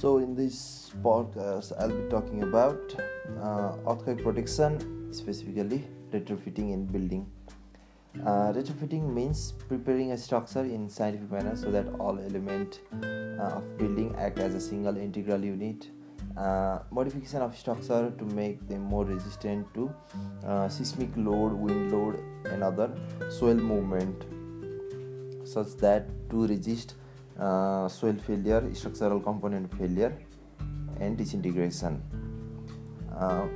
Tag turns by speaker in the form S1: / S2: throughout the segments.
S1: this podcast, I'll be talking about uh, earthquake protection, specifically retrofitting in building. Uh, retrofitting means preparing a structure in scientific manner so that all elements uh, of building act as a single integral unit. Uh, modification of structure to make them more resistant to uh, seismic load, wind load, and other soil movement, such that to resist uh, soil failure, structural component failure, and disintegration. Uh,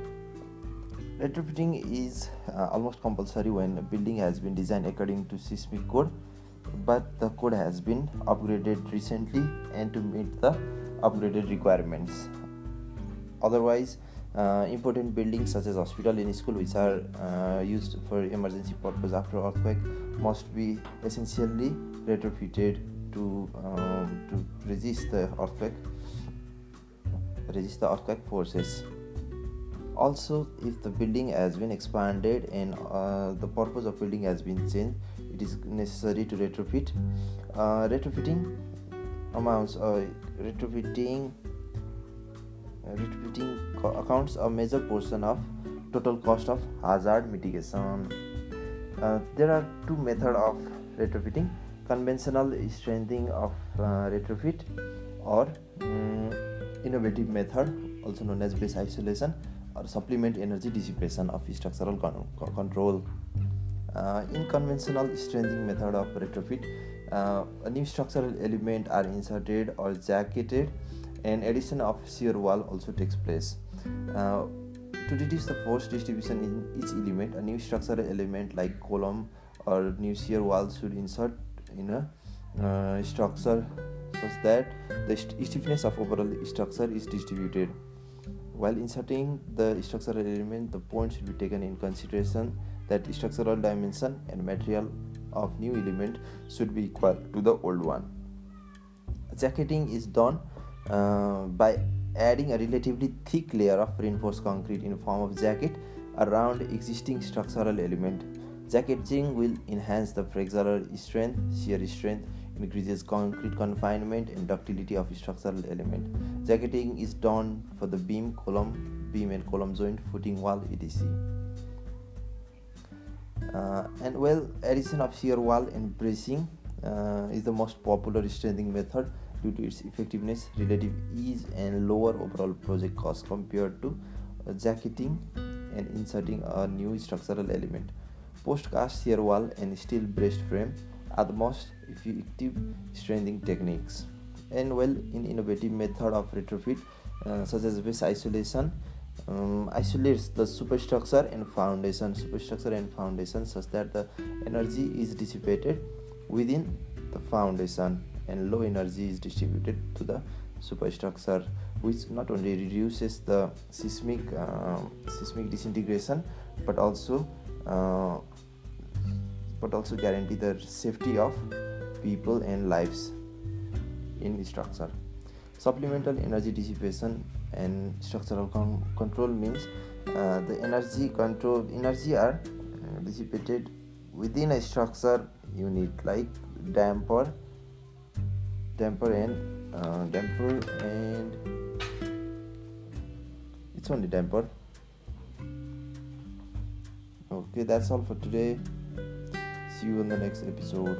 S1: retrofitting is uh, almost compulsory when a building has been designed according to seismic code, but the code has been upgraded recently and to meet the upgraded requirements. Otherwise, uh, important buildings such as hospital and school which are uh, used for emergency purpose after earthquake must be essentially retrofitted to um, to resist the earthquake resist the earthquake forces. Also if the building has been expanded and uh, the purpose of building has been changed it is necessary to retrofit. Uh, retrofitting amounts uh, retrofitting retrofitting co- accounts a major portion of total cost of hazard mitigation. Uh, there are two methods of retrofitting conventional strengthening of uh, retrofit or um, innovative method also known as base isolation or supplement energy dissipation of structural con- control. Uh, in conventional strengthening method of retrofit uh, a new structural element are inserted or jacketed. And addition of shear wall also takes place. Uh, to reduce the force distribution in each element a new structural element like column or new shear wall should insert in a uh, structure such that the st- stiffness of overall structure is distributed. While inserting the structural element, the point should be taken in consideration that structural dimension and material of new element should be equal to the old one. Jacketing is done uh, by adding a relatively thick layer of reinforced concrete in form of jacket around existing structural element Jacketing will enhance the flexural strength, shear strength, increases concrete confinement and ductility of structural element. Jacketing is done for the beam, column, beam and column joint, footing wall, etc. Uh, and well, addition of shear wall and bracing uh, is the most popular strengthening method due to its effectiveness, relative ease, and lower overall project cost compared to uh, jacketing and inserting a new structural element. Post-cast shear wall and steel braced frame are the most effective strengthening techniques. And well, in innovative method of retrofit, uh, such as base isolation, um, isolates the superstructure and foundation, superstructure and foundation, such that the energy is dissipated within the foundation and low energy is distributed to the superstructure, which not only reduces the seismic uh, seismic disintegration, but also uh, but also guarantee the safety of people and lives in the structure. Supplemental energy dissipation and structural con- control means uh, the energy control energy are uh, dissipated within a structure unit like damper, damper and uh, damper and it's only damper. Okay, that's all for today. You in the next episode.